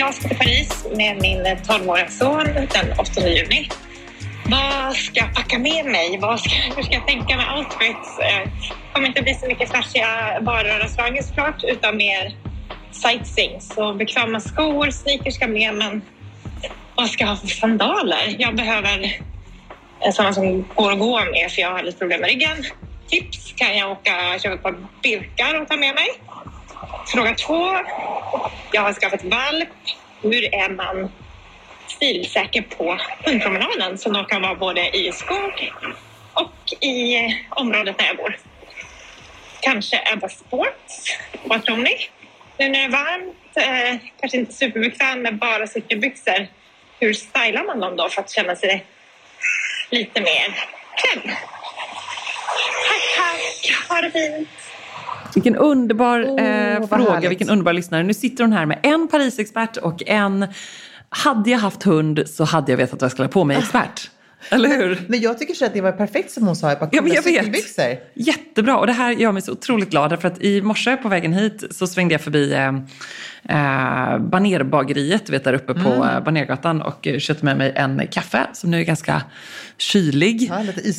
Jag ska till Paris med min 12-åriga son den 8 juni. Vad ska jag packa med mig? Vad ska, hur ska jag tänka med outfits? Det kommer inte bli så mycket flashiga varor och restauranger såklart, utan mer sightseeing. Så bekväma skor, sneakers ska med, men vad ska jag ha för sandaler? Jag behöver sådana som går att gå med, för jag har lite problem med ryggen. Tips, kan jag åka köpa ett par Birkar och ta med mig? Fråga två. Jag har skaffat valp. Hur är man stilsäker på hundpromenaden som då kan vara både i skog och i området där jag bor? Kanske Ebba Sports. Vad tror ni? Nu när det är varmt, eh, kanske inte superbekväm med bara cykelbyxor. Hur stylar man dem då för att känna sig lite mer klädd? Tack, tack! Ha det fint! Vilken underbar Åh, eh, fråga, härligt. vilken underbar lyssnare. Nu sitter hon här med en Parisexpert och en hade jag haft hund så hade jag vetat vad jag skulle ha på mig expert. Eller hur? Men jag tycker så att det var perfekt som hon sa, ett par Ja, coola vet. cykelbyxor. Jättebra och det här gör mig så otroligt glad för att i morse på vägen hit så svängde jag förbi eh, eh, Banerbageriet, vet där uppe på eh, Banergatan och köpte med mig en kaffe som nu är ganska kylig Ja,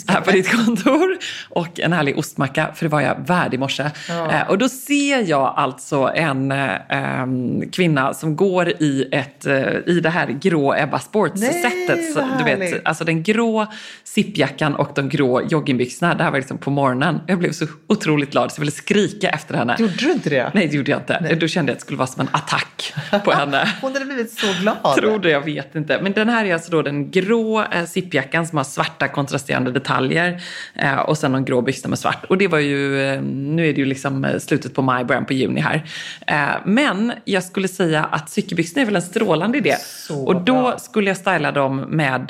här på ditt kontor och en härlig ostmacka för det var jag värd i morse. Eh, och då ser jag alltså en eh, kvinna som går i, ett, eh, i det här grå Ebba Sports-sättet. Nej, Så, vad Du vet, härligt. alltså den grå zippjackan och de grå joggingbyxorna. Det här var liksom på morgonen. Jag blev så otroligt glad så jag ville skrika efter henne. Gjorde du inte det? Nej, det gjorde jag inte. Då kände jag att det skulle vara som en attack på henne. Hon hade blivit så glad. Tror det, jag vet inte. Men den här är alltså då den grå eh, zippjackan som har svarta kontrasterande detaljer eh, och sen någon grå byxa med svart. Och det var ju, eh, nu är det ju liksom eh, slutet på maj, början på juni här. Men jag skulle säga att cykelbyxorna är väl en strålande idé. Så och då bra. skulle jag styla dem med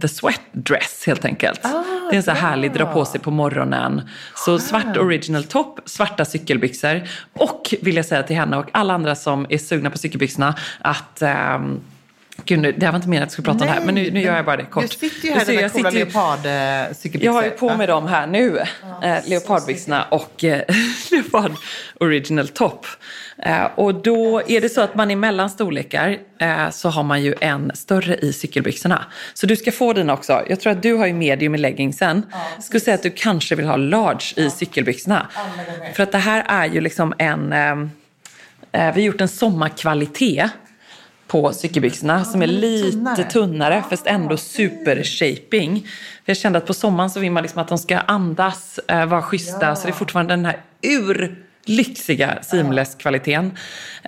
the sweat dress helt enkelt. det är en så här härlig dra på sig på morgonen. Så svart original top, svarta cykelbyxor. Och vill jag säga till henne och alla andra som är sugna på cykelbyxorna att ehm, Gud, det här var inte meningen att jag skulle prata om det här, men nu, nu gör jag bara det kort. Du sitter ju här i dina jag coola leopardcykelbyxor. jag har ju på mig dem här nu. eh, leopardbyxorna och eh, leopard original top. Eh, och då är det så att man i mellan storlekar eh, så har man ju en större i cykelbyxorna. Så du ska få dina också. Jag tror att du har ju medium i leggingsen. Jag skulle säga att du kanske vill ha large i cykelbyxorna. För att det här är ju liksom en... Eh, vi har gjort en sommarkvalitet på cykelbyxorna som är lite tunnare. tunnare fast ändå super-shaping. Jag kände att på sommaren så vill man liksom att de ska andas, eh, vara schyssta. Så det är fortfarande den här urlyxiga seamless-kvaliteten.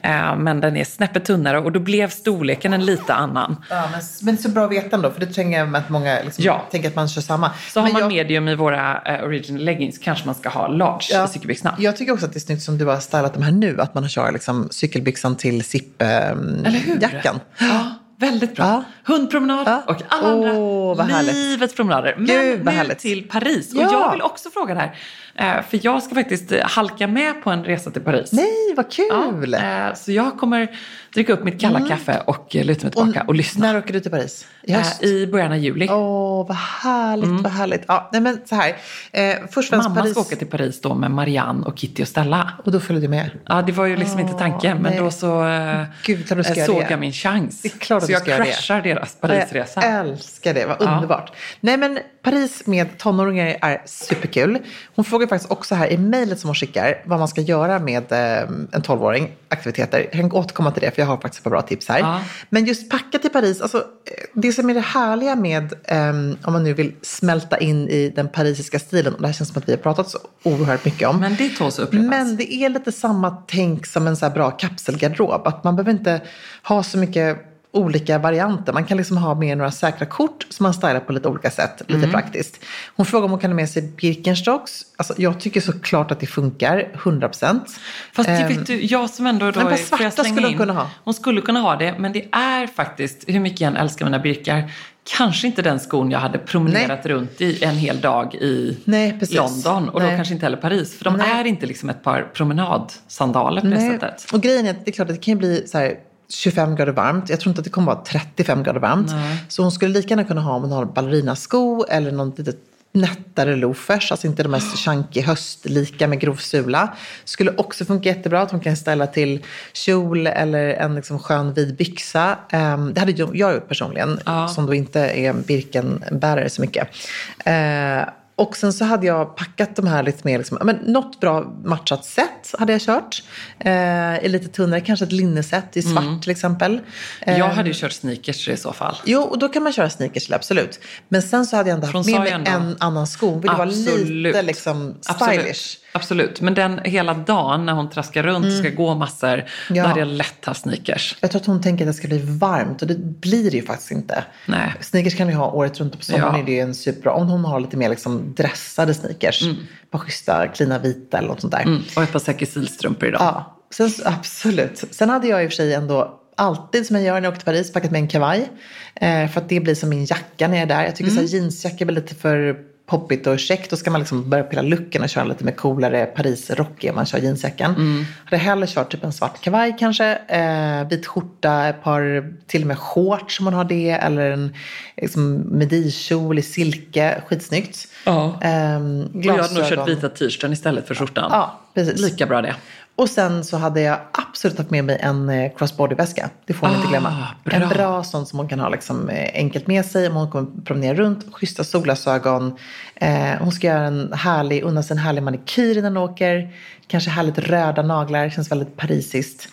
Eh, men den är snäppet tunnare och då blev storleken en lite annan. Ja, men, men så bra att veta ändå, för det tänker jag att många liksom, Ja. tänker att man kör samma. Så har Men man jag, medium i våra eh, original leggings kanske man ska ha large ja, i cykelbyxorna. Jag tycker också att det är snyggt som du har stylat de här nu, att man kör liksom cykelbyxan till Eller hur? zip-jackan. Ja, väldigt bra. Ja. Hundpromenad Ja. och alla andra vad härligt. livets promenader. Men Gud, nu härligt. till Paris. Ja. Och jag vill också fråga det här. Eh, för jag ska faktiskt halka med på en resa till Paris. Nej, vad kul! Eh, så jag kommer dricka upp mitt kalla kaffe och eh, luta mig tillbaka och, lyssna. När åker du till Paris? I höst? Eh, I början av juli. Åh, vad härligt, vad härligt. Ja, nej men så här. Eh, först och Mamma Paris. ska åka till Paris då med Marianne och Kitty och Stella. Och då följer du med? Ja, det var ju liksom inte tanken. Men nej. då så eh, Gud, du ska eh, såg det. jag min chans. Det är klart så du jag ska göra det. crashar deras Parisresa. Jag älskar det, vad underbart. Nej men Paris med tonåringar är superkul. Hon frågar faktiskt också här i mejlet som hon skickar vad man ska göra med eh, en 12-åring, aktiviteter. Jag kan återkomma till det för jag har faktiskt ett par bra tips här. Ja. Men just packa till Paris, alltså, det som är det härliga med ehm, om man nu vill smälta in i den parisiska stilen, och det här känns som att vi har pratat så oerhört mycket om. Men det tåls upprepas. Men det är lite samma tänk som en så här bra kapselgarderob. Att man behöver inte ha så mycket olika varianter. Man kan liksom ha med några säkra kort som man stylar på lite olika sätt. Lite Mm. praktiskt. Hon frågar om hon kan ha med sig Birkenstocks. Alltså, jag tycker såklart att det funkar, 100 procent. Fast det vet du, jag som ändå då men på svarta skulle hon in? kunna ha. Hon skulle kunna ha det, men det är faktiskt, hur mycket jag än älskar mina birkar, kanske inte den skon jag hade promenerat runt i en hel dag i Nej. London och då Nej. kanske inte heller Paris. För de Nej. är inte liksom ett par promenadsandaler på det Nej. sättet. Och grejen är att det är klart att det kan ju bli så här 25 grader varmt. Jag tror inte att det kommer vara 35 grader varmt. Så hon skulle lika gärna kunna ha om hon har ballerinasko eller någon lite nättare loafers, alltså inte de här chunky höstlika med grov sula. Skulle också funka jättebra att hon kan ställa till kjol eller en liksom skön vid byxa. Ehm, det hade jag gjort personligen, som då inte är Birkenbärare så mycket. Och sen så hade jag packat de här lite mer, liksom, men något bra matchat set hade jag kört. Eh, I lite tunnare, kanske ett linneset i svart till exempel. Eh, Jag hade ju kört sneakers i så fall. Jo, och då kan man köra sneakers till, absolut. Men sen så hade jag ändå haft hon med mig en annan sko. Vill det vara lite liksom stylish. Absolut. Absolut. Men den hela dagen när hon traskar runt och ska gå massor, Mm. Ja. då hade jag lätt haft sneakers. Jag tror att hon tänker att det ska bli varmt och det blir det ju faktiskt inte. Nej. Sneakers kan du ha året runt och på sommaren Ja. är det ju en superbra. Om hon har lite mer liksom dressade sneakers. På schyssta, klina vita eller något sånt där. Mm. Och ett par säkerhetsstrumpor idag. Ja, sen, absolut. Sen hade jag i och för sig ändå alltid som jag gör när jag åker till Paris packat med en kavaj. Eh, för att det blir som min jacka när jag är där. Jag tycker så här, jeansjacka är väl lite för poppigt och käckt. Då ska man liksom börja pilla looken och köra lite mer coolare Paris-rock om man kör jeansjackan. Hade hellre kört typ en svart kavaj kanske. Eh, vit skjorta, ett par till och med shorts om man har det. Eller en liksom, midikjol i silke. Skitsnyggt. Ja. Ehm, jag hade nog kört vita t-shirten istället för skjortan. Ja, precis. Lika bra det. Och sen så hade jag absolut haft med mig en eh, crossbody-väska. Det får inte Ah, glömma. bra. En bra sån som hon kan ha liksom, eh, enkelt med sig om hon kommer promenera runt. Schyssta solglasögon. Eh, hon ska göra en härlig, unna sig en härlig manikyr innan hon åker. Kanske härligt röda naglar. Känns väldigt parisiskt.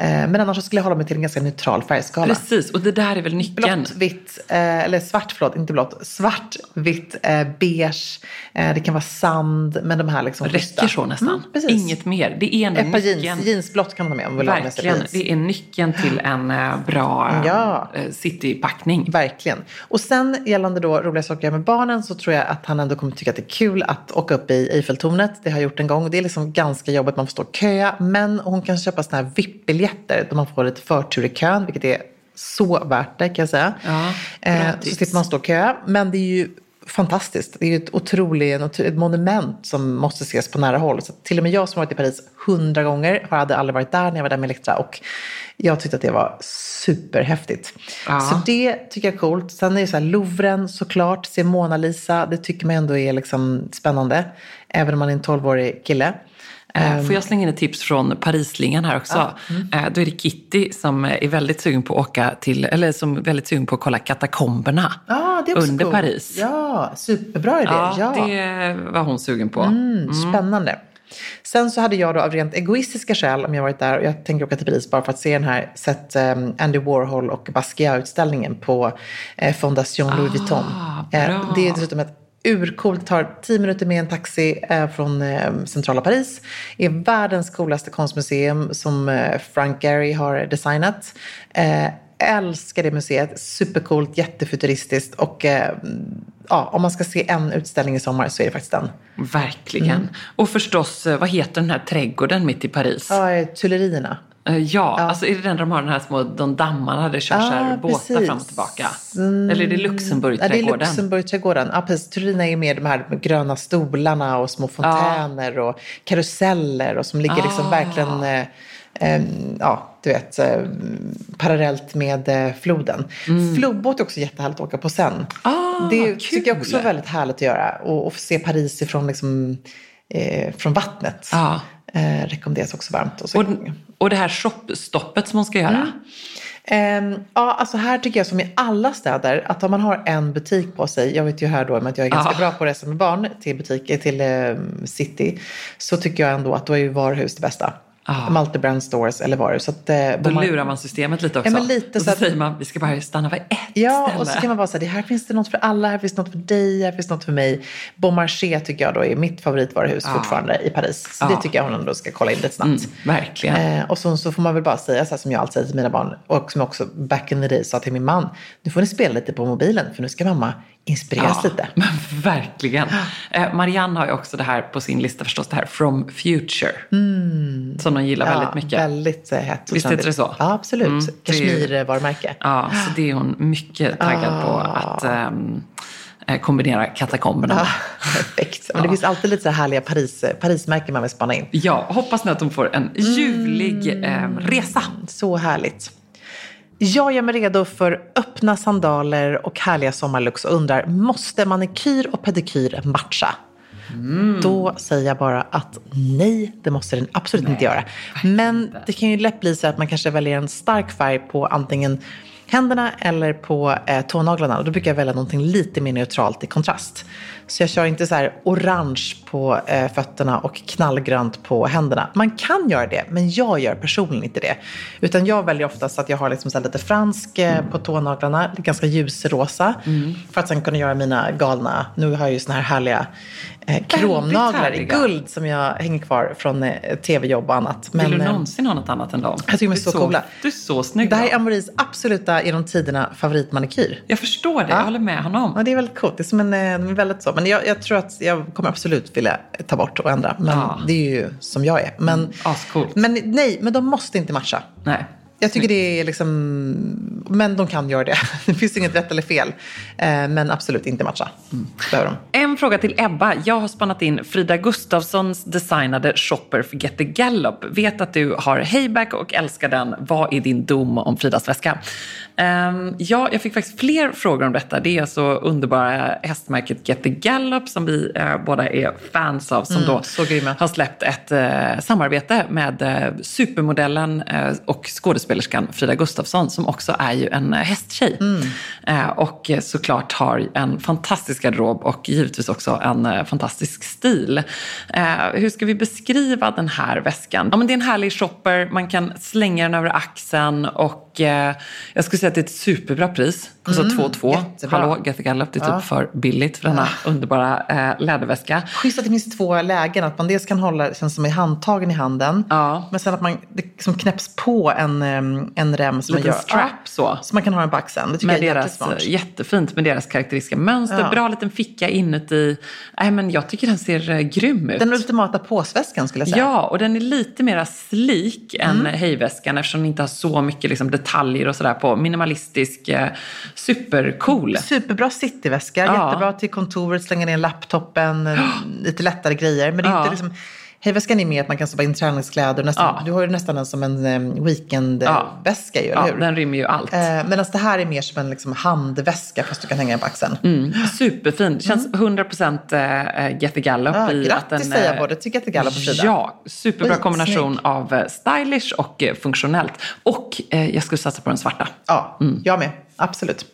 Eh, men annars så skulle jag hålla mig till en ganska neutral färgskala. Precis, och det där är väl nyckeln. Blått, vitt, eh, eller svart, förlåt, inte blått. Svart, vitt, eh, beige. Det kan vara sand, men de här liksom. Räcker så nästan. Mm, precis. Inget mer. Det är ändå Ett par nyckeln. jeans, jeansblått kan man ha med om man vill ha Verkligen. jeans. Det är nyckeln till en bra Ja. eh, citypackning. Verkligen. Och sen gällande då roliga saker att göra med barnen så tror jag att han ändå kommer tycka att det är kul att åka upp i Eiffeltornet. Det har jag gjort en gång. Det är liksom ganska jobbigt, man får stå och köa. Men hon kan köpa såna här VIP-biljetter där man får lite förtur i kön, vilket är så värt det kan jag säga. Ja, eh, så slipper man stå och köa. Men det är ju fantastiskt. Det är ju ett otroligt, ett monument som måste ses på nära håll. Så till och med jag som varit i Paris hundra gånger har hade aldrig varit där när jag var där med Elektra. Och jag tyckte att det var superhäftigt. Ja. Så det tycker jag är coolt. Sen är det så här Louvren såklart, se Mona Lisa. Det tycker man ändå är liksom spännande. Även om man är en 12-årig kille. Eh, Får jag slänga in ett tips från Parislingan här också? Mm. Eh, Då är det Kitty som är väldigt sugen på att åka till, eller som är väldigt sugen på att kolla katakomberna Ja, också under coolt. Paris. Ja, superbra idé. Ja, Ja, det var hon sugen på. Mm, Spännande. Sen så hade jag då av rent egoistiska skäl, om jag varit där, och jag tänker åka till Paris bara för att se den här, sett um, Andy Warhol och Basquiat-utställningen på eh, Fondation Louis Vuitton. bra. Eh, det är dessutom ett urcoolt, tar tio minuter med en taxi eh, från eh, centrala Paris. är världens coolaste konstmuseum som eh, Frank Gehry har designat. Älskar det museet, supercoolt, jättefuturistiskt och ja, om man ska se en utställning i sommar så är det faktiskt den. Verkligen. Mm. Och förstås, vad heter den här trädgården mitt i Paris? Ja, Tullerierna. Eh, Ja, alltså är det den de har den här små, de dammarna där det körs Ja, båtar precis. fram och tillbaka? Eller är det Ja, det är Luxemburgträdgården? Luxemburgträdgården. Ja, precis. Turerna är med de här gröna stolarna och små fontäner och karuseller och som ligger liksom Ah. verkligen eh, eh, ja, du vet, eh, parallellt med floden. Flodbåt är också jättehärligt att åka på sen. Mm. Ah, det kul. tycker jag också är väldigt härligt att göra. Och, och se Paris ifrån liksom, från vattnet. Ja. Eh, rekommenderas också varmt. Och så, Och, och det här shopstoppet som hon ska göra? Ehm, ja, alltså här tycker jag som i alla städer att om man har en butik på sig, jag vet ju här då att jag är ganska Ja. bra på att resa med barn till butiker, till eh, city, så tycker jag ändå att då är ju varuhus det bästa. Ja. Multi-brand stores eller varuhus. Så att, eh, Då man- lurar man systemet lite också. Ja, men lite och så så att- säger man, vi ska bara stanna vid ett Ja, ställe. och så kan man bara säga, det här finns det något för alla, här finns det något för dig, här finns det något för mig. Bon Marché tycker jag då är mitt favoritvaruhus Ja. fortfarande i Paris. Så Ja. det tycker jag hon ändå ska kolla in lite snabbt. Mm, verkligen. Eh, och så, så får man väl bara säga så här som jag alltid säger till mina barn och som jag också back in the day sa till min man. Nu får ni spela lite på mobilen för nu ska mamma inspireras lite. men verkligen. Eh, Marianne har ju också det här på sin lista förstås, det här From Future. Som de gillar väldigt mycket. Väldigt eh, hett Visst heter det så? Ja, absolut. Mm, Kashmir-varumärke. Ja, så det är hon mycket taggad på att ehm, eh, kombinera katakomberna med. Perfekt. Men det finns alltid lite så här härliga Paris, Parismärken man vill spana in. Ja, hoppas nu att de får en ljuvlig Mm. eh, resa. Så härligt. Jag gör mig redo för öppna sandaler och härliga sommarlooks och undrar, måste manikyr och pedikyr matcha? Då säger jag bara att nej, det måste den absolut inte göra. Men det kan ju lätt bli så att man kanske väljer en stark färg på antingen händerna eller på eh, tånaglarna. Och då brukar jag välja någonting lite mer neutralt i kontrast. Så jag kör inte så här orange på eh, fötterna och knallgrönt på händerna. Man kan göra det, men jag gör personligen inte det. Utan jag väljer oftast att jag har liksom så lite fransk eh, på tånaglarna, ganska ljusrosa. För att sen kunna göra mina galna, nu har jag ju såna här härliga kromnaglar i guld som jag hänger kvar från eh, tv-jobb och annat. Vill du eh, någonsin ha något annat än dem? Jag tycker de är Du så coola. Du är så snygg. det här är Amoris absoluta genom tiderna favoritmanikyr. Jag förstår det, jag håller med honom. Ja, det är väldigt coolt. Det är som en, eh, de är väldigt så. Men jag, jag tror att jag kommer absolut vilja ta bort och ändra. Men Ja. det är ju som jag är. Men, Ascoolt. men nej, men de måste inte matcha. Nej. Jag tycker det är liksom, men de kan göra det. Det finns inget rätt eller fel. Eh, Men absolut inte matcha. Behöver de. En fråga till Ebba. Jag har spannat in Frida Gustafssons designade shopper för Get the Gallop. Vet att du har Hayback och älskar den. Vad är din dom om Fridas väska? Ehm, ja, jag fick faktiskt fler frågor om detta. Det är alltså underbara hästmärket Get the Gallop som vi eh, båda är fans av. Som då så grymma. har släppt ett eh, samarbete med supermodellen och skådespelerskan Frida Gustafsson som också är ju en eh, hästtjej. Eh, och eh, såklart har en fantastisk garderob och givetvis också en fantastisk stil. Hur ska vi beskriva den här väskan? Ja, men det är en härlig shopper, man kan slänga den över axeln och eh, jag skulle säga att det är ett superbra pris. Kostar 2,2. jättebra. Hallå, Get the Gallop, det är typ för billigt för denna underbara eh, läderväska. Schysst att det finns två lägen. Att man dels kan hålla, känns som i handtagen i handen. Ja. Men sen att man det liksom knäpps på en, en rem som man Liten gör. strap så. Så man kan ha den på axeln. Det tycker Med jag är deras, jättesmart. jättefint med deras karaktäristiska mönster. Ja. Bra liten ficka inuti. Nej, men jag tycker den ser eh, grym ut. Den ultimata påsväskan skulle jag säga. Ja, och den är lite mer slik än Mm. hejväskan eftersom den inte har så mycket liksom, detaljer och sådär på. Minimalistisk, eh, supercool. Superbra cityväska, Ja. jättebra till kontoret, slänga ner laptopen, en- lite lättare grejer. Men det är Ja. inte liksom, hejväskan är mer att man kan stoppa in träningskläder. Nästan, Ja. Du har ju nästan den som en weekendväska ju, eller Ja, hur? den rymmer ju allt. Eh, Medan det här är mer som en liksom, handväska fast du kan hänga den på axeln. Mm, superfin. Det känns 100% eh, Get the Gallop Ja, i grattis att den... säger jag eh, både till Get the Gallop och Frida. Ja, superbra Skitsnygg. kombination av eh, stylish och eh, funktionellt. Och eh, jag skulle satsa på den svarta. Ja, Mm. jag med. Absolut.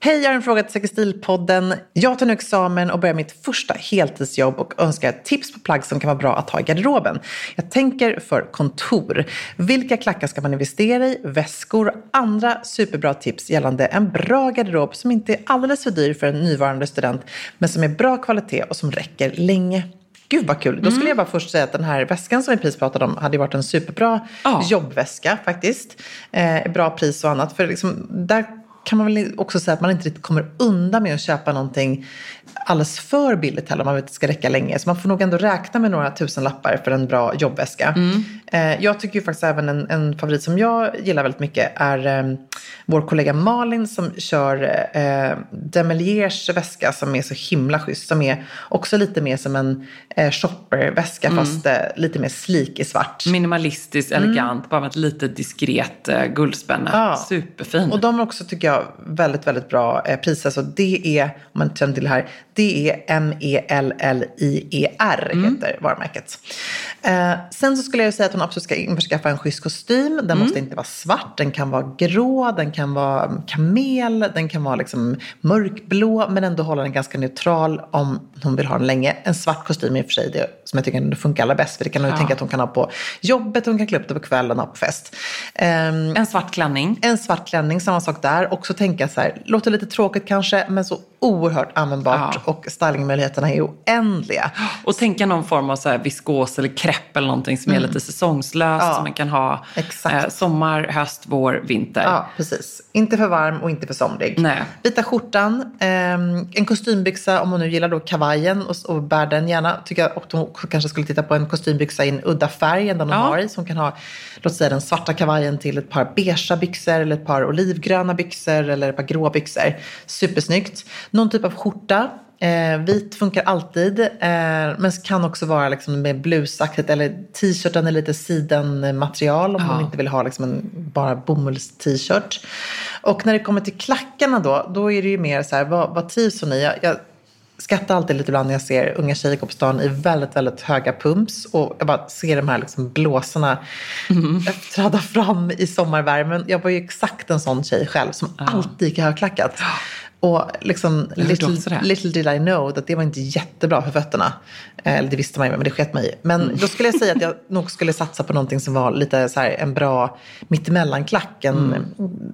Hej, jag har en fråga till Säkerstilpodden. Jag tar nu examen och börjar mitt första heltidsjobb och önskar tips på plagg som kan vara bra att ha i garderoben. Jag tänker för kontor. Vilka klackar ska man investera i? Väskor? Andra superbra tips gällande en bra garderob som inte är alldeles för dyr för en nyvarande student men som är bra kvalitet och som räcker länge. Gud vad kul. Då skulle jag bara först säga att den här väskan som vi precis pratade om hade varit en superbra Ja. jobbväska faktiskt. Eh, bra pris och annat. För liksom, där kan man väl också säga att man inte riktigt kommer undan med att köpa någonting alldeles för billigt heller om man vet att det ska räcka länge. Så man får nog ändå räkna med några tusen lappar för en bra jobbväska. Eh, jag tycker ju faktiskt även en, en favorit som jag gillar väldigt mycket är eh, vår kollega Malin som kör eh, Demeliers väska som är så himla schysst. Som är också lite mer som en eh, shopperväska fast eh, lite mer slik i svart. Minimalistiskt, elegant, bara med ett litet diskret eh, guldspänne. Mm. Ja. Superfin. Och de är också, tycker jag, jag väldigt, väldigt bra eh, priser. Så det är, om man känner till det här, det är M-E-L-L-I-E-R Mm. heter varumärket. Eh, sen så skulle jag säga att hon absolut ska införskaffa en schysst kostym. Den Mm. måste inte vara svart, den kan vara grå, den kan vara kamel, den kan vara liksom mörkblå men ändå hålla den ganska neutral om hon vill ha den länge. En svart kostym är i och för sig det som jag tycker funkar allra bäst för det kan hon ju tänka att hon kan ha på jobbet, hon kan klä upp det på kvällen och ha på fest. Ehm, En svart klänning. en svart klänning, samma sak där. Också tänka så här, låter lite tråkigt kanske, men så oerhört användbart. Ja. Och stylingmöjligheterna är oändliga. Och tänka någon form av så här viskos eller krepp eller någonting som är lite säsongslöst. Ja, Som man kan ha eh, sommar, höst, vår, vinter. Ja, precis. Inte för varm och inte för somrig. Nej. Vita skjortan, ehm, en kostymbyxa om hon nu gillar då kavajen och, och bär den gärna. Tycker jag att hon kanske skulle titta på en kostymbyxa i en udda färg än den hon Ja. har i. Så hon kan ha, låt säga den svarta kavajen till ett par beiga byxor eller ett par olivgröna byxor eller ett par grå byxor. Supersnyggt. Någon typ av skjorta. Eh, vit funkar alltid, eh, men kan också vara liksom med blusaktigt eller t-shirten är lite sidenmaterial om hon inte vill ha liksom en bara bomulls-t-shirt. Och när det kommer till klackarna då, då är det ju mer så här, vad, vad trivs hon i? Jag, jag skrattar alltid lite ibland när jag ser unga tjejer gå på stan i väldigt, väldigt höga pumps och jag bara ser de här liksom blåsorna träda fram i sommarvärmen. Jag var ju exakt en sån tjej själv som alltid gick i högklackat. Och liksom, little, little did I know att det var inte jättebra för fötterna. Eh, Eller det visste man ju, men det sket mig. Men då skulle jag säga att jag nog skulle satsa på någonting som var lite så här en bra mittemellanklack. En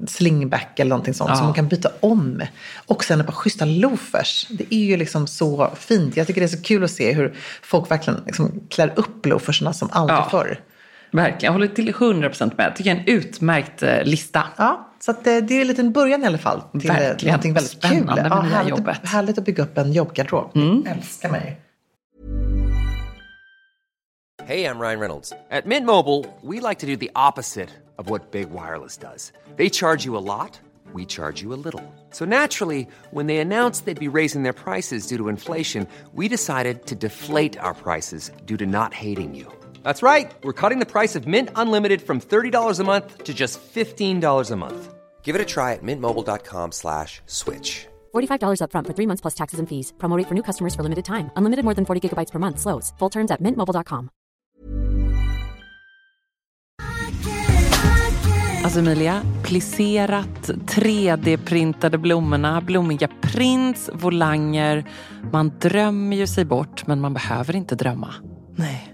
slingback eller någonting sånt Ja. som man kan byta om. Och sen ett par schyssta loafers. Det är ju liksom så fint. Jag tycker det är så kul att se hur folk verkligen liksom klär upp loaferserna som aldrig Ja. förr. Verkligen, jag håller till 100% med. Jag tycker det är en utmärkt eh, lista. Ja, så att det, det är en liten början i alla fall till eh, Verkligen. någonting väldigt Spännande kul. med nya härligt, jobbet. Mm. härligt att bygga upp en jobbgarderob. Älskar mig. Hey, I'm Ryan Reynolds. At Mint Mobile, we like to do the opposite of what Big Wireless does. They charge you a lot, we charge you a little. So naturally, when they announced they'd be raising their prices due to inflation, we decided to deflate our prices due to not hating you. That's right. We're cutting the price of Mint Unlimited from $30 a month to just $15 a month. Give it a try at mintmobile.com slash switch. $45 upfront for three months plus taxes and fees. Promo rate for new customers for limited time. Unlimited more than 40 gigabytes per month. Slows. Full terms at mintmobile.com. Alltså Emilia, plisserat, 3D-printade blommorna, blommiga prints, volanger. Man drömmer ju sig bort, men man behöver inte drömma. Nej.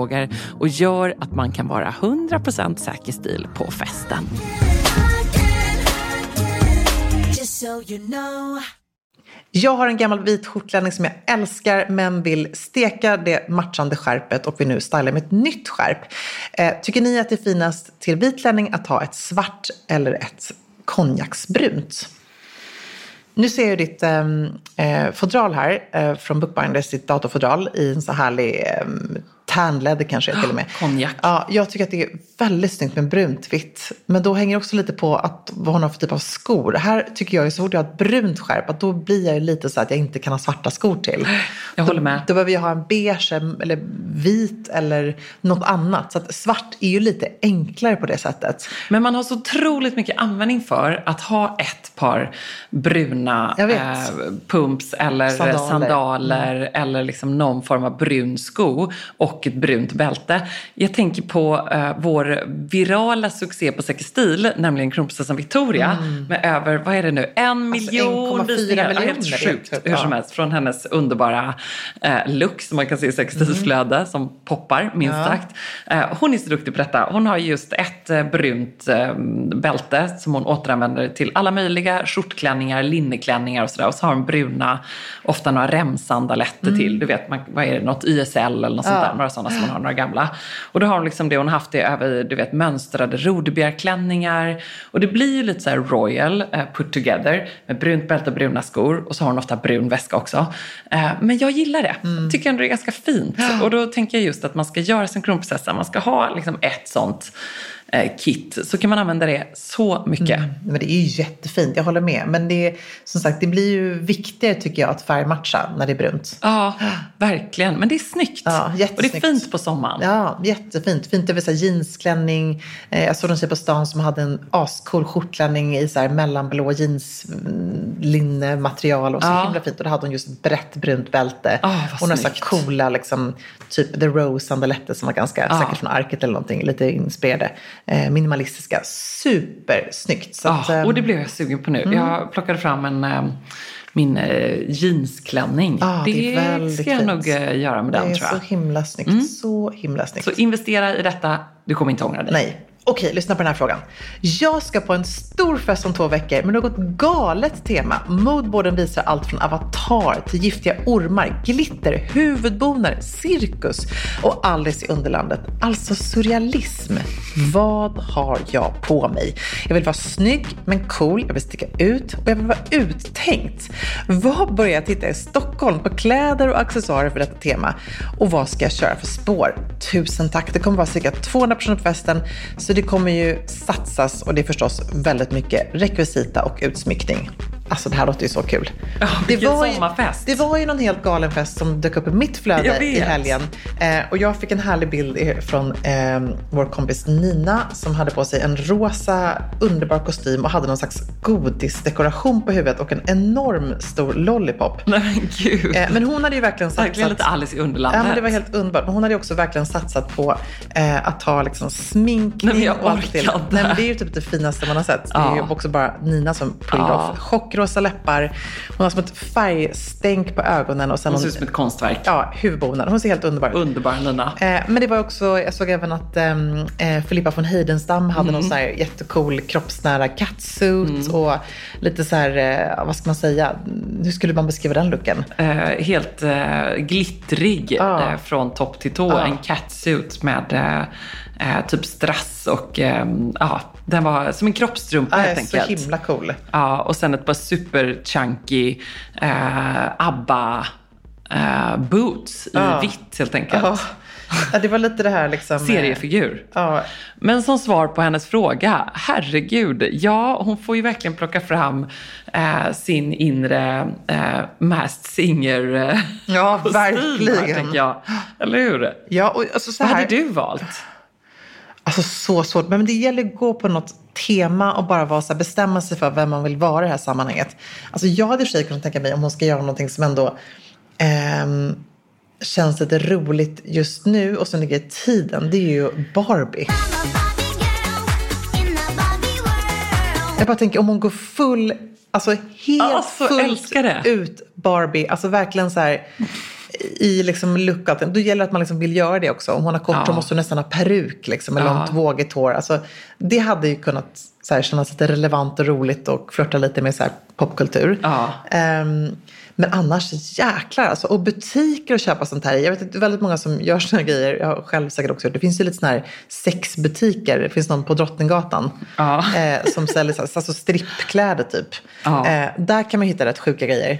och gör att man kan vara 100% säker stil på festen. Jag har en gammal vit skjortklänning som jag älskar men vill steka det matchande skärpet och vill nu styla med ett nytt skärp. Eh, tycker ni att det är finast till vit klänning att ha ett svart eller ett konjaksbrunt? Nu ser jag ditt ehm, eh, fodral här eh, från Bookbinders, ditt datorfodral i en så härlig eh, tärnläder kanske till och med. Konjak. Ja, jag tycker att det är väldigt snyggt med brunt vitt. Men då hänger det också lite på att, vad hon har för typ av skor. Här tycker jag, så fort jag har ett brunt skärp, att då blir jag ju lite så att jag inte kan ha svarta skor till. Jag håller med. Då, då behöver jag ha en beige eller vit eller något annat. Så att svart är ju lite enklare på det sättet. Men man har så otroligt mycket användning för att ha ett par bruna Jag eh, pumps eller Sandaler. Mm. sandaler, eller liksom någon form av brun sko och ett brunt bälte. Jag tänker på eh, vår virala succé på Säker stil, nämligen kronprinsessan Victoria med över, vad är det nu, en miljon 1,4 visningar. Ja, miljoner, Helt det är sjukt, hur som ja. helst. Från hennes underbara eh, look som man kan se i Säker stils flöde som poppar, minst Mm. Ja. sagt. Eh, hon är så duktig på detta. Hon har just ett eh, brunt eh, bälte som hon återanvänder till alla möjliga skjortklänningar, linneklänningar och sådär. Och så har hon bruna, ofta några remsandaletter till. Du vet, man, vad är det, något YSL eller något sånt Mm. Ja. där. Några sådana som hon har, några gamla. Och då har hon liksom det, hon har haft det över, du vet, mönstrade rodebjergklänningar. Och det blir ju lite så royal, eh, put together, med brunt bälte och bruna skor. Och så har hon ofta brun väska också. Eh, men jag gillar det. Mm. Tycker ändå det är ganska fint. Och då tänker jag just att man ska göra som kronprinsessa. Man ska ha liksom ett sånt kit. Så kan man använda det så mycket. Men det är ju jättefint, jag håller med. Men det är, som sagt, det blir ju viktigare tycker jag att färgmatcha när det är brunt. Ja, verkligen. Men det är snyggt. Ja, och det är fint på sommaren. Ja, jättefint. Fint över så här jeansklänning. Eh, jag såg någon tjej på stan som hade en ascool skjortklänning i så här mellanblå jeanslinnematerial och så Ja. himla fint. Och då hade hon just ett brett brunt bälte. Vad och några så här coola, liksom, typ The Rose sandaletter som var ganska, Ja. säkert från Arket eller någonting, lite inspirerade. Eh, minimalistiska. Supersnyggt. Så att, ehm, och det blev jag sugen på nu. Mm. Jag plockade fram en, eh, min eh, jeansklänning. Ja, det det är ska jag fint. nog eh, göra med det den är tror så jag. himla snyggt. Så himla snyggt. Så investera i detta, du kommer inte ångra dig. Nej. Okej, lyssna på den här frågan. Jag ska på en stor fest om två veckor med något galet tema. Modeboarden visar allt från avatar till giftiga ormar, glitter, huvudbonar, cirkus och Alice i Underlandet. Alltså surrealism. Vad har jag på mig? Jag vill vara snygg men cool, jag vill sticka ut och jag vill vara uttänkt. Vad börjar jag titta i Stockholm på kläder och accessoarer för detta tema? Och vad ska jag köra för spår? Tusen tack! Det kommer vara cirka 200 personer på festen så det kommer ju satsas och det är förstås väldigt mycket rekvisita och utsmyckning. Alltså det här låter ju så kul. Ja, vilken ju, sommarfest. det var ju någon helt galen fest som dök upp i mitt flöde i helgen. Eh, och jag fick en härlig bild från eh, vår kompis Nina som hade på sig en rosa underbar kostym och hade någon slags godisdekoration på huvudet och en enorm stor lollipop. Nej men gud. Eh, men hon hade ju verkligen satsat... Verkligen lite Alice i Underlandet. Ja, men det var helt underbart. Men hon hade ju också verkligen satsat på eh, att ha liksom sminkning Nej, men jag och allt till. orkar. Nej, men det är ju typ det finaste man har sett. Det är Ja. ju också bara Nina som pulled Ja. off. Chockrosa läppar. Hon har som ett färgstänk på ögonen och sen Hon ser ut som ett konstverk. ja, huvudbonaden. Hon ser helt underbar ut. Underbar Nina. Eh, men det var också, jag såg även att ehm, eh, Filippa von Heidenstam hade Mm. någon så här jättecool kroppsnära catsuit och lite så här, eh, vad ska man säga, hur skulle man beskriva den looken? Eh, helt eh, glittrig Ja. eh, från topp till tå. Ja. En catsuit med typ strass och eh, ja, den var som en kroppstrumpa Ja, helt så enkelt. himla cool. Ja, och sen ett par super chunky eh, ABBA eh, boots i Ja. vitt helt enkelt. Ja. Ja, det var lite det här liksom. Seriefigur. Ja, Men som svar på hennes fråga, herregud, ja, hon får ju verkligen plocka fram eh, sin inre eh, Masked singer eh, Ja, kostym här, verkligen. tänker jag. Eller hur? ja och alltså så Vad här. hade du valt? Alltså så svårt. Men det gäller att gå på något tema och bara vara så här, bestämma sig för vem man vill vara i det här sammanhanget. Alltså jag hade i och för sig kunnat tänka mig om hon ska göra någonting som ändå ehm, känns lite roligt just nu och som ligger i tiden. Det är ju Barbie. Jag bara tänker om hon går full, alltså helt Alltså, fullt ut Barbie. Alltså verkligen så här i liksom look och allting, då gäller det att man liksom vill göra det också. Om hon har kort Ja. så måste hon nästan ha peruk liksom, med Ja. långt vågigt hår. Alltså, det hade ju kunnat så här, kännas lite relevant och roligt och flörta lite med så här, popkultur. Ja. Ehm, men annars jäklar alltså. Och butiker att köpa sånt här i. Jag vet att det är väldigt många som gör såna här grejer. Jag har själv säkert också gjort det. Finns ju lite såna här sexbutiker. Det finns någon på Drottninggatan. Ja. Eh, som säljer alltså strippkläder typ. Ja. Eh, där kan man hitta rätt sjuka grejer.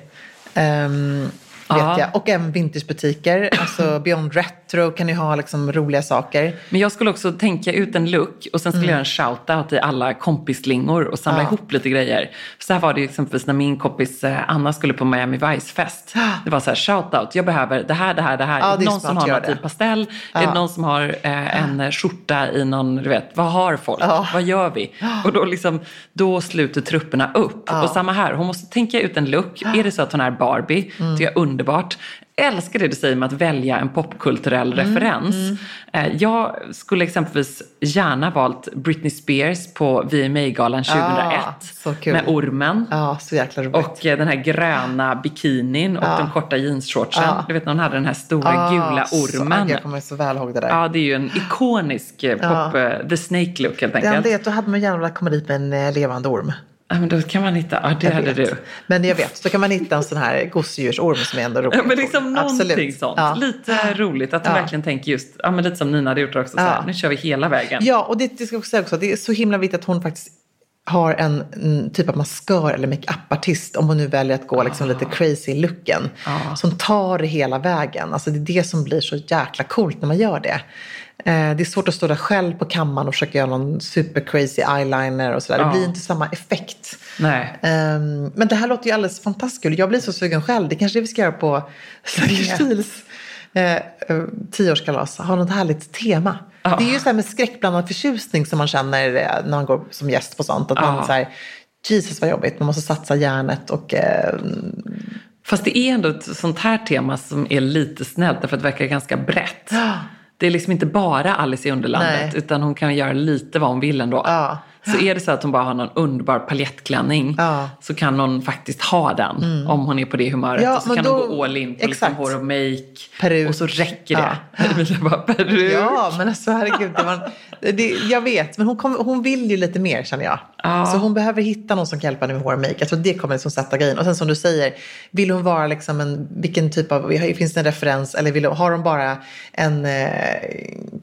Ehm, vet Ja. jag. Och även vintagebutiker. Alltså Beyond Retro kan ju ha liksom roliga saker. Men jag skulle också tänka ut en look och sen skulle jag göra en shout-out till alla kompislingor och samla Mm. Ja. ihop lite grejer. Så här var det exempelvis när min kompis eh, Anna skulle på Miami Vice-fest. Det var så här shout-out, jag behöver det här, det här, det här. Ja, det är någon som har typ det. pastell? Är det någon som har eh, en eh, skjorta i någon, du vet, vad har folk? Ja. Vad gör vi? Och då, liksom, då sluter trupperna upp. Och samma här, hon måste tänka ut en look. Är det så att hon är Barbie, Mm. det är underbart. Älskar det du säger med att välja en popkulturell Mm, referens. Eh, Jag skulle exempelvis gärna valt Britney Spears på VMA-galan 2001. så kul. Med ormen. Så roligt. Och eh, den här gröna bikinin och de korta jeansshortsen. Ja. Du vet när hon hade den här stora Ah, gula så- ormen. Jag kommer så väl ihåg det där. Ja, det är ju en ikonisk eh, pop, the snake look helt Det enkelt. är att då hade man gärna velat komma dit med en levande orm. Ja, men då kan man hitta, ja det Jag hade vet. du. Men jag vet, så kan man hitta en sån här gosedjursorm som är ändå rolig. Ja, men liksom någonting Absolut. sånt. Ja. Lite roligt att du verkligen tänker just, ja men lite som Nina hade gjort också, så här, nu kör vi hela vägen. Ja, och det, det ska jag också säga också, det är så himla viktigt att hon faktiskt har en, en typ av maskör eller makeup-artist om hon nu väljer att gå liksom lite crazy i looken. Som tar det hela vägen. Alltså det är det som blir så jäkla coolt när man gör det. Eh, det är svårt att stå där själv på kammaren och försöka göra någon super crazy eyeliner och sådär. Det Ja. blir inte samma effekt. Nej. Ehm, men det här låter ju alldeles fantastiskt. Jag blir så sugen själv. Det kanske vi ska göra på Snackers Stils eh, eh, tioårskalas. Ha något härligt tema. Ja. Det är ju så här med skräckblandad förtjusning som man känner eh, när man går som gäst på sånt. Att man Ja. så här, Jesus vad jobbigt, man måste satsa hjärnet och eh, Fast det är ändå ett sånt här tema som är lite snällt därför att det verkar ganska brett. Det är liksom inte bara Alice i Underlandet Nej. utan hon kan göra lite vad hon vill ändå. Ja. Så är det så att hon bara har någon underbar paljettklänning Ja. så kan hon faktiskt ha den om hon är på det humöret. Ja, och så kan då- hon gå all in på liksom hår och make. Peruk. Och så räcker det. Ja. Bara, peruk. Ja, men alltså herregud. Det var, det, jag vet, men hon, kom, hon vill ju lite mer känner jag. Ja. Så hon behöver hitta någon som kan hjälpa henne med hår och make. Jag tror det kommer liksom sätta grejen. Och sen som du säger, vill hon vara liksom en, vilken typ av, finns det en referens? Eller vill, har hon bara en eh,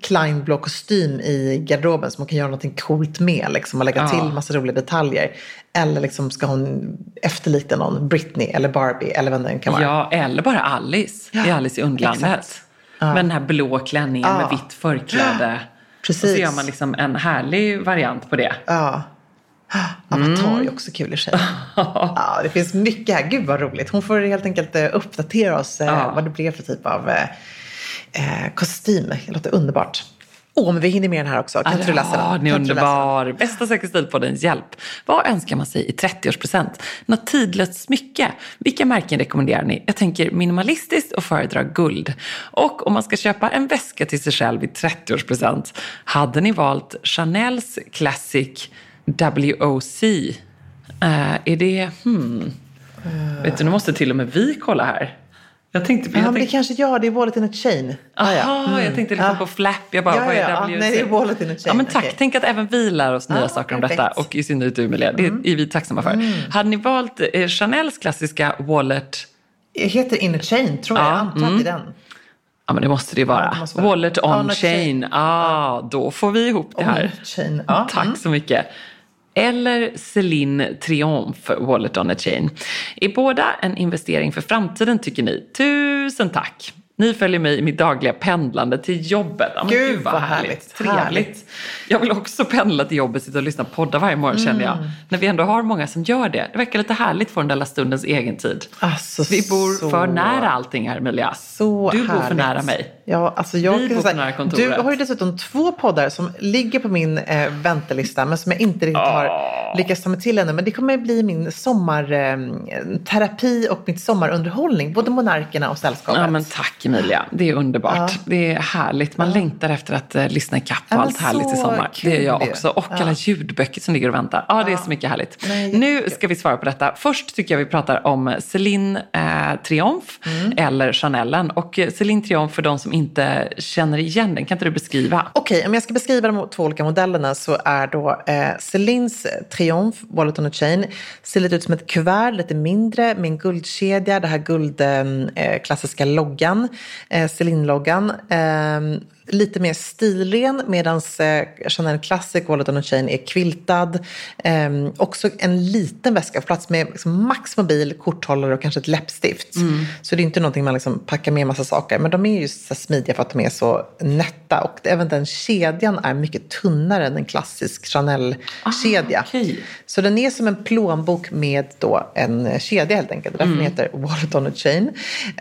Kleinblå kostym i garderoben som hon kan göra någonting coolt med? Liksom, och lägga Ja. till massa roliga detaljer. Eller liksom ska hon efterlikna någon Britney eller Barbie eller vem det nu kan vara. Ja, eller bara Alice i Ja, Alice i Underlandet. exakt. Med den här blå klänningen med vitt förkläde. Precis. Och så gör man liksom en härlig variant på det. Ja. Avatar är också kul i sig. ja, det finns mycket här. Gud vad roligt. Hon får helt enkelt eh, uppdatera oss eh, Ja. vad det blev för typ av eh, eh, kostym. Det låter underbart. Åh, men vi hinner med den här också. Kan inte du läsa den? Ja, ni är den? underbar. Bästa säker stilpoddens hjälp. Vad önskar man sig i 30-årspresent? Något tidlöst smycke? Vilka märken rekommenderar ni? Jag tänker minimalistiskt och föredrar guld. Och om man ska köpa en väska till sig själv i 30-årspresent, hade ni valt Chanels Classic WOC? Eh, är det... Hmm. Vet du, nu måste till och med vi kolla här. Jag tänkte... Ja, jag men det tänkte kanske ja, det är Wallet in a chain. Aha, Ah, ja. Mm. jag tänkte liksom Ja. på Flap. Jag bara, Ja, vad är ja, ja. WC? Nej, det är Wallet in a chain. Ja, men tack. Okej. Tänk att även vi lär oss nya Ja, saker om perfekt. Mm. detta. Och i synnerhet du, Emilia. Det är vi tacksamma för. Hade ni valt eh, Chanels klassiska Wallet? Det heter in a chain, tror jag. Ja, Jag antar är den. Ja, men det måste det ju vara. det vara. Wallet on, On chain. chain. Ah, då får vi ihop det här. Ja. Tack så mycket. Eller Celine Triumph Wallet on a Chain. Är båda en investering för framtiden tycker ni? Tusen tack! Ni följer mig i mitt dagliga pendlande till jobbet. Ja, men Gud, vad härligt. Trevligt. Härligt. Jag vill också pendla till jobbet, sitta och lyssna på poddar varje morgon känner jag. Mm. När vi ändå har många som gör det. Det verkar lite härligt för den där lilla stundens egen tid. Alltså, Vi bor så- för nära allting här Emilia. Så du bor för härligt. nära mig. Ja, alltså jag Vi bor säga- på nära kontoret. Du har ju dessutom två poddar som ligger på min eh, väntelista men som jag inte riktigt har lyckats ta mig till ännu. Men det kommer bli min sommarterapi eh, och mitt sommarunderhållning. Både Monarkerna och Sällskapet. Ja men tack Emilia. Det är underbart. Det är härligt. Man längtar efter att uh, lyssna ikapp på men allt härligt i sommar. Det gör jag också. Och alla ljudböcker som ligger och väntar. Ja, det är så mycket härligt. Nej, nu ska vi svara på detta. Först tycker jag vi pratar om Celine eh, Triumph Mm. eller Chanelen. Och Celine Triumph, för de som inte känner igen den, kan inte du beskriva? Okej, om jag ska beskriva de två olika modellerna så är då eh, Celines Triumph Wallet on a Chain ser lite ut som ett kuvert, lite mindre med en guldkedja, det här guldklassiska eh, klassiska loggan, eh, Celine-loggan. Eh, lite mer stilren medan eh, Chanel Classic Wallet on a Chain är quiltad. Eh, också en liten väska plats med liksom, max mobil, korthållare och kanske ett läppstift. Så det är inte någonting man liksom packar med massa saker. Men de är ju så smidiga för att de är så nätta. Och även den kedjan är mycket tunnare än en klassisk Chanel-kedja. okej. Så den är som en plånbok med då en kedja helt enkelt. Därför den heter Wallet on a Chain,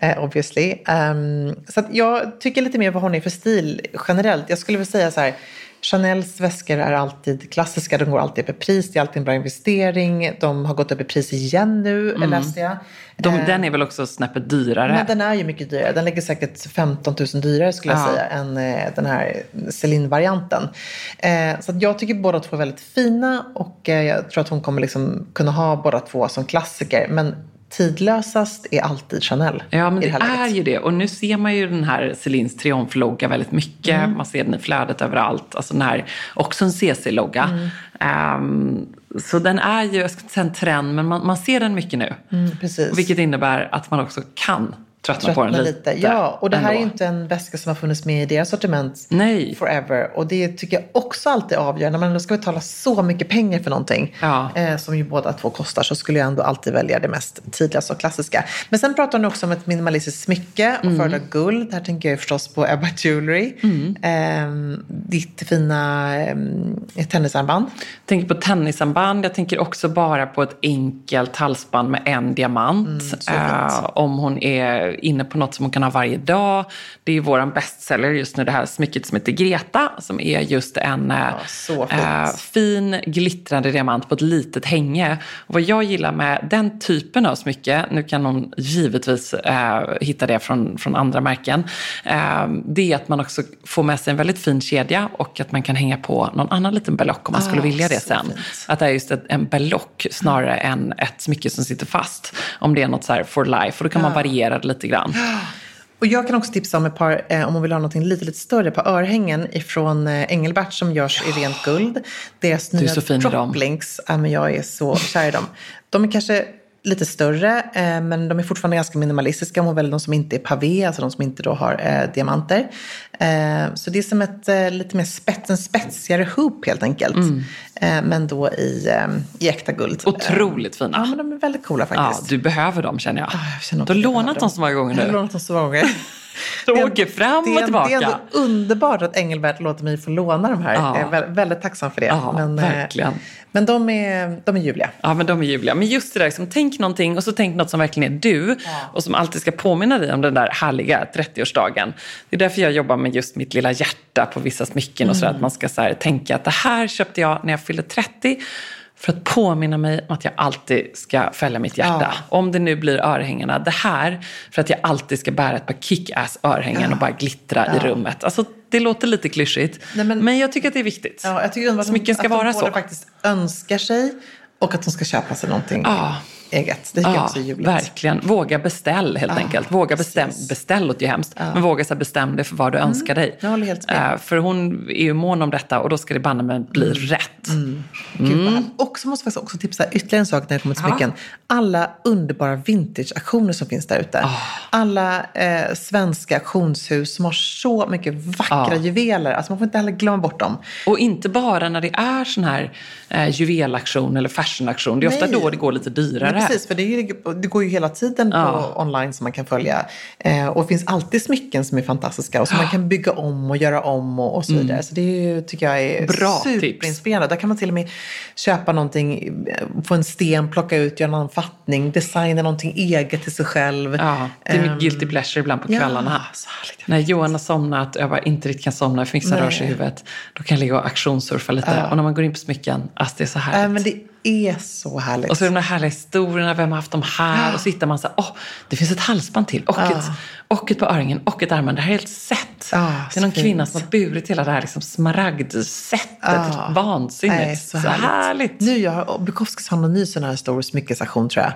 eh, obviously. Ehm, så jag tycker lite mer vad hon är för stil generellt. Jag skulle vilja säga så här. Chanels väskor är alltid klassiska, de går alltid upp i pris, det är alltid en bra investering. De har gått upp i pris igen nu, läste jag. De, Eh, den är väl också snäppet dyrare? men den är ju mycket dyrare. Den ligger säkert 15 000 dyrare skulle jag Ja. säga än eh, den här Celine-varianten. Eh, så jag tycker båda två är väldigt fina och eh, jag tror att hon kommer liksom kunna ha båda två som klassiker. Men tidlösast är alltid Chanel Ja, men det är läget. ju det. Och nu ser man ju den här Celines triumflogga väldigt mycket. Mm. Man ser den i flödet överallt. Alltså den här, också en CC-logga. Mm. Ehm, så den är ju, jag ska inte säga en trend, men man, man ser den mycket nu. Mm, precis. Vilket innebär att man också kan tröttna, på den lite. lite. Ja, och det här är ändå. ju inte en väska som har funnits med i deras sortiment Nej. forever. Och det tycker jag också alltid avgör. När man ändå ska betala så mycket pengar för någonting, Ja. eh, som ju båda två kostar, så skulle jag ändå alltid välja det mest tidligaste och klassiska. Men sen pratar hon också om ett minimalistiskt smycke och Mm. föredrar guld. Här tänker jag förstås på Ebba Jewelry. Mm. Eh, ditt fina eh, tennisarmband. Jag tänker på tennisarmband. Jag tänker också bara på ett enkelt halsband med en diamant. Mm. Eh, om hon är inne på något som hon kan ha varje dag. Det är vår bestseller just nu, det här smycket som heter Greta. Som är just en fint. eh, fin glittrande diamant på ett litet hänge. Och vad jag gillar med den typen av smycke, nu kan hon givetvis eh, hitta det från, från andra märken. Eh, det är att man också får med sig en väldigt fin kedja och att man kan hänga på någon annan liten berlock om man skulle Ah, vilja det sen. fint. Att det är just ett, en berlock snarare än ett smycke som sitter fast. Om det är något så här for life. Och då kan man variera det lite grann. Och jag kan också tipsa om ett par, eh, om man vill ha något lite, lite större, par örhängen ifrån eh, Engelbert som görs i rent guld. Deras är nya så fin i dem. droplinks, ja, men jag är så kär i dem. De är kanske lite större, eh, men de är fortfarande ganska minimalistiska. Man väljer de som inte är pavé, alltså de som inte då har eh, diamanter. Eh, så det är som ett eh, lite mer spets, en spetsigare hoop helt enkelt. Eh, men då i, eh, i äkta guld. Otroligt fina. Ja, men de är väldigt coola Ja, faktiskt. du behöver dem känner jag. jag känner du har lånat dem så många gånger Jag har nu. lånat dem så många gånger. De Det åker fram det och tillbaka. Det är ändå underbart att Engelbert låter mig få låna de här. Ja. Jag är vä- väldigt tacksam för det. Ja, men, eh, verkligen. men de är, de är ljuvliga. Ja, men de är ljuvliga. Men just det där, liksom, tänk någonting och så tänk något som verkligen är du och som alltid ska påminna dig om den där härliga 30-årsdagen. Det är därför jag jobbar med just mitt lilla hjärta på vissa smycken och så där, att man ska så här, tänka att det här köpte jag när jag fyllde 30 för att påminna mig om att jag alltid ska följa mitt hjärta. Om det nu blir örhängena, det här för att jag alltid ska bära ett par kick-ass örhängen och bara glittra i rummet. Alltså, det låter lite klyschigt, Nej, men- men, jag tycker att det är viktigt. Ja, jag tycker att Smycken ska att de vara så. faktiskt önskar sig och att de ska köpa sig någonting Ja. eget. Det tycker jag Ja, också är ljuvligt. verkligen. Våga beställ helt enkelt. Våga bestäm, beställ låter ju hemskt. Men våga så bestäm dig för vad du önskar dig. jag håller helt med. Eh, för hon är ju mån om detta och då ska det banne mig bli rätt. Gud, Mm. vad härligt. Och så måste jag också tipsa ytterligare en sak när det kommer till smycken. Alla underbara vintage-auktioner som finns där ute. Ah. Alla eh, svenska auktionshus som har så mycket vackra Ja. juveler. Alltså man får inte heller glömma bort dem. Och inte bara när det är sån här eh, juvelaktion eller fashionaktion. Det är ofta Nej. då det går lite dyrare. Men precis, för det, ju, det går ju hela tiden på Ja. online som man kan följa. Eh, och det finns alltid smycken som är fantastiska och som man kan bygga om och göra om och, och så vidare. Så det ju, tycker jag är Mm. Bra superinspirerande. Där kan man till och med köpa någonting, få en sten, plocka ut, göra en annan fattning, designa någonting eget till sig själv. Ja, det är mitt Ehm, guilty pleasure ibland på ja, kvällarna. härligt. När Johan har somnat och jag bara inte riktigt kan somna vissa Nej. rör sig i huvudet. Då kan jag ligga och auktionssurfa lite. Och när man går in på smycken, alltså det är så härligt. Äh, det är så härligt. Och så de där härliga historierna, vem har haft dem här? Och så hittar man så här, åh, det finns ett halsband till och, ett, och ett på öringen och ett armband. Det här är helt sett. Ja, det är någon så kvinna fint. som har burit hela det här liksom smaragdsättet. Ja. Vansinnigt. Nej, så, härligt. Nu gör Bukowskis har någon ny sån här stor smyckesaktion tror jag.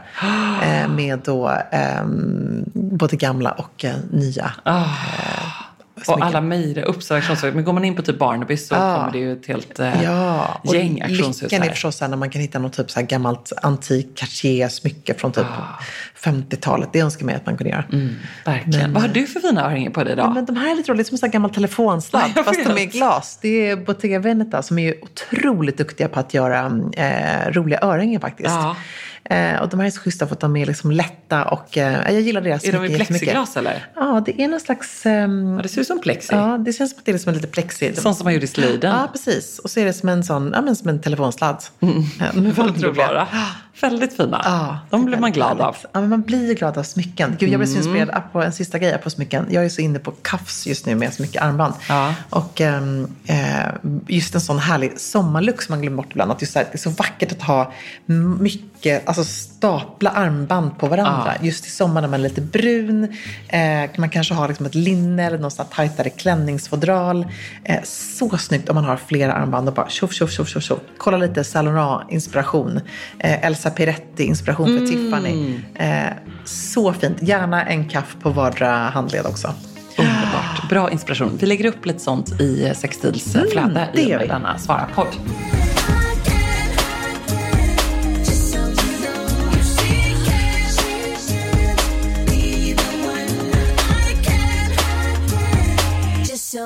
eh, med då ehm, både gamla och eh, nya. Ah. Och alla möjliga auktionshus. Men går man in på typ Barnaby så Ja. kommer det ju ett helt eh, Ja, och gäng auktionshus lyckan är förstås när man kan hitta något typ så här gammalt antik Cartier-smycke från typ 50-talet. Det önskar man att man kunde göra. Ah. Mm, verkligen. Men- Vad har du för fina örhängen på dig idag? Ja, men de här är lite roliga, som en sån här gammal telefonsladd, fast de är glas. Det är Bottega Veneta som är ju otroligt duktiga på att göra eh, roliga örhängen faktiskt. Eh, och de här är så schyssta för att de är liksom lätta och eh, jag gillar deras är de i plexiglas eller? Ja, det är någon slags... ehm, Ja, det ser ut som plexi. ja, det känns som att det är som en lite plexi. Sånt som man gjorde i slöjden. Ja, precis. Och så är det som en sån, ja men som en telefonsladd. Ja, de är väldigt fina. Ja, de blir man glad av. Ja, men man blir glad av smycken. Gud, jag blir så Mm. inspirerad på en sista grej på smycken. Jag är så inne på kafs just nu med så mycket armband. Ja. Och ehm, eh, just en sån härlig sommarlook som man glömmer bort ibland. Att just här, det är så vackert att ha mycket, alltså stapla armband på varandra. Just i sommar när man är lite brun. Eh, man kanske har liksom ett linne eller någon sån här tajtare klänningsfodral. Eh, så snyggt om man har flera armband och bara tjoff, tjoff, tjoff, tjoff, tjoff. Kolla lite Saint Laurent-inspiration. Eh, Elsa Piretti-inspiration för Tiffany. Eh, så fint. Gärna en kaff på vardera handled också. Underbart. Bra inspiration. Vi lägger upp lite sånt i Sextils flöde Mm, det i och gör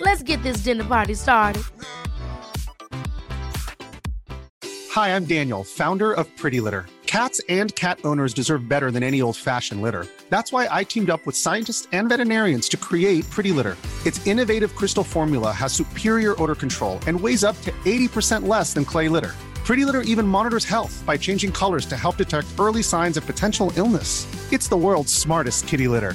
Let's get this dinner party started. Hi, I'm Daniel, founder of Pretty Litter. Cats and cat owners deserve better than any old fashioned litter. That's why I teamed up with scientists and veterinarians to create Pretty Litter. Its innovative crystal formula has superior odor control and weighs up to 80% less than clay litter. Pretty Litter even monitors health by changing colors to help detect early signs of potential illness. It's the world's smartest kitty litter.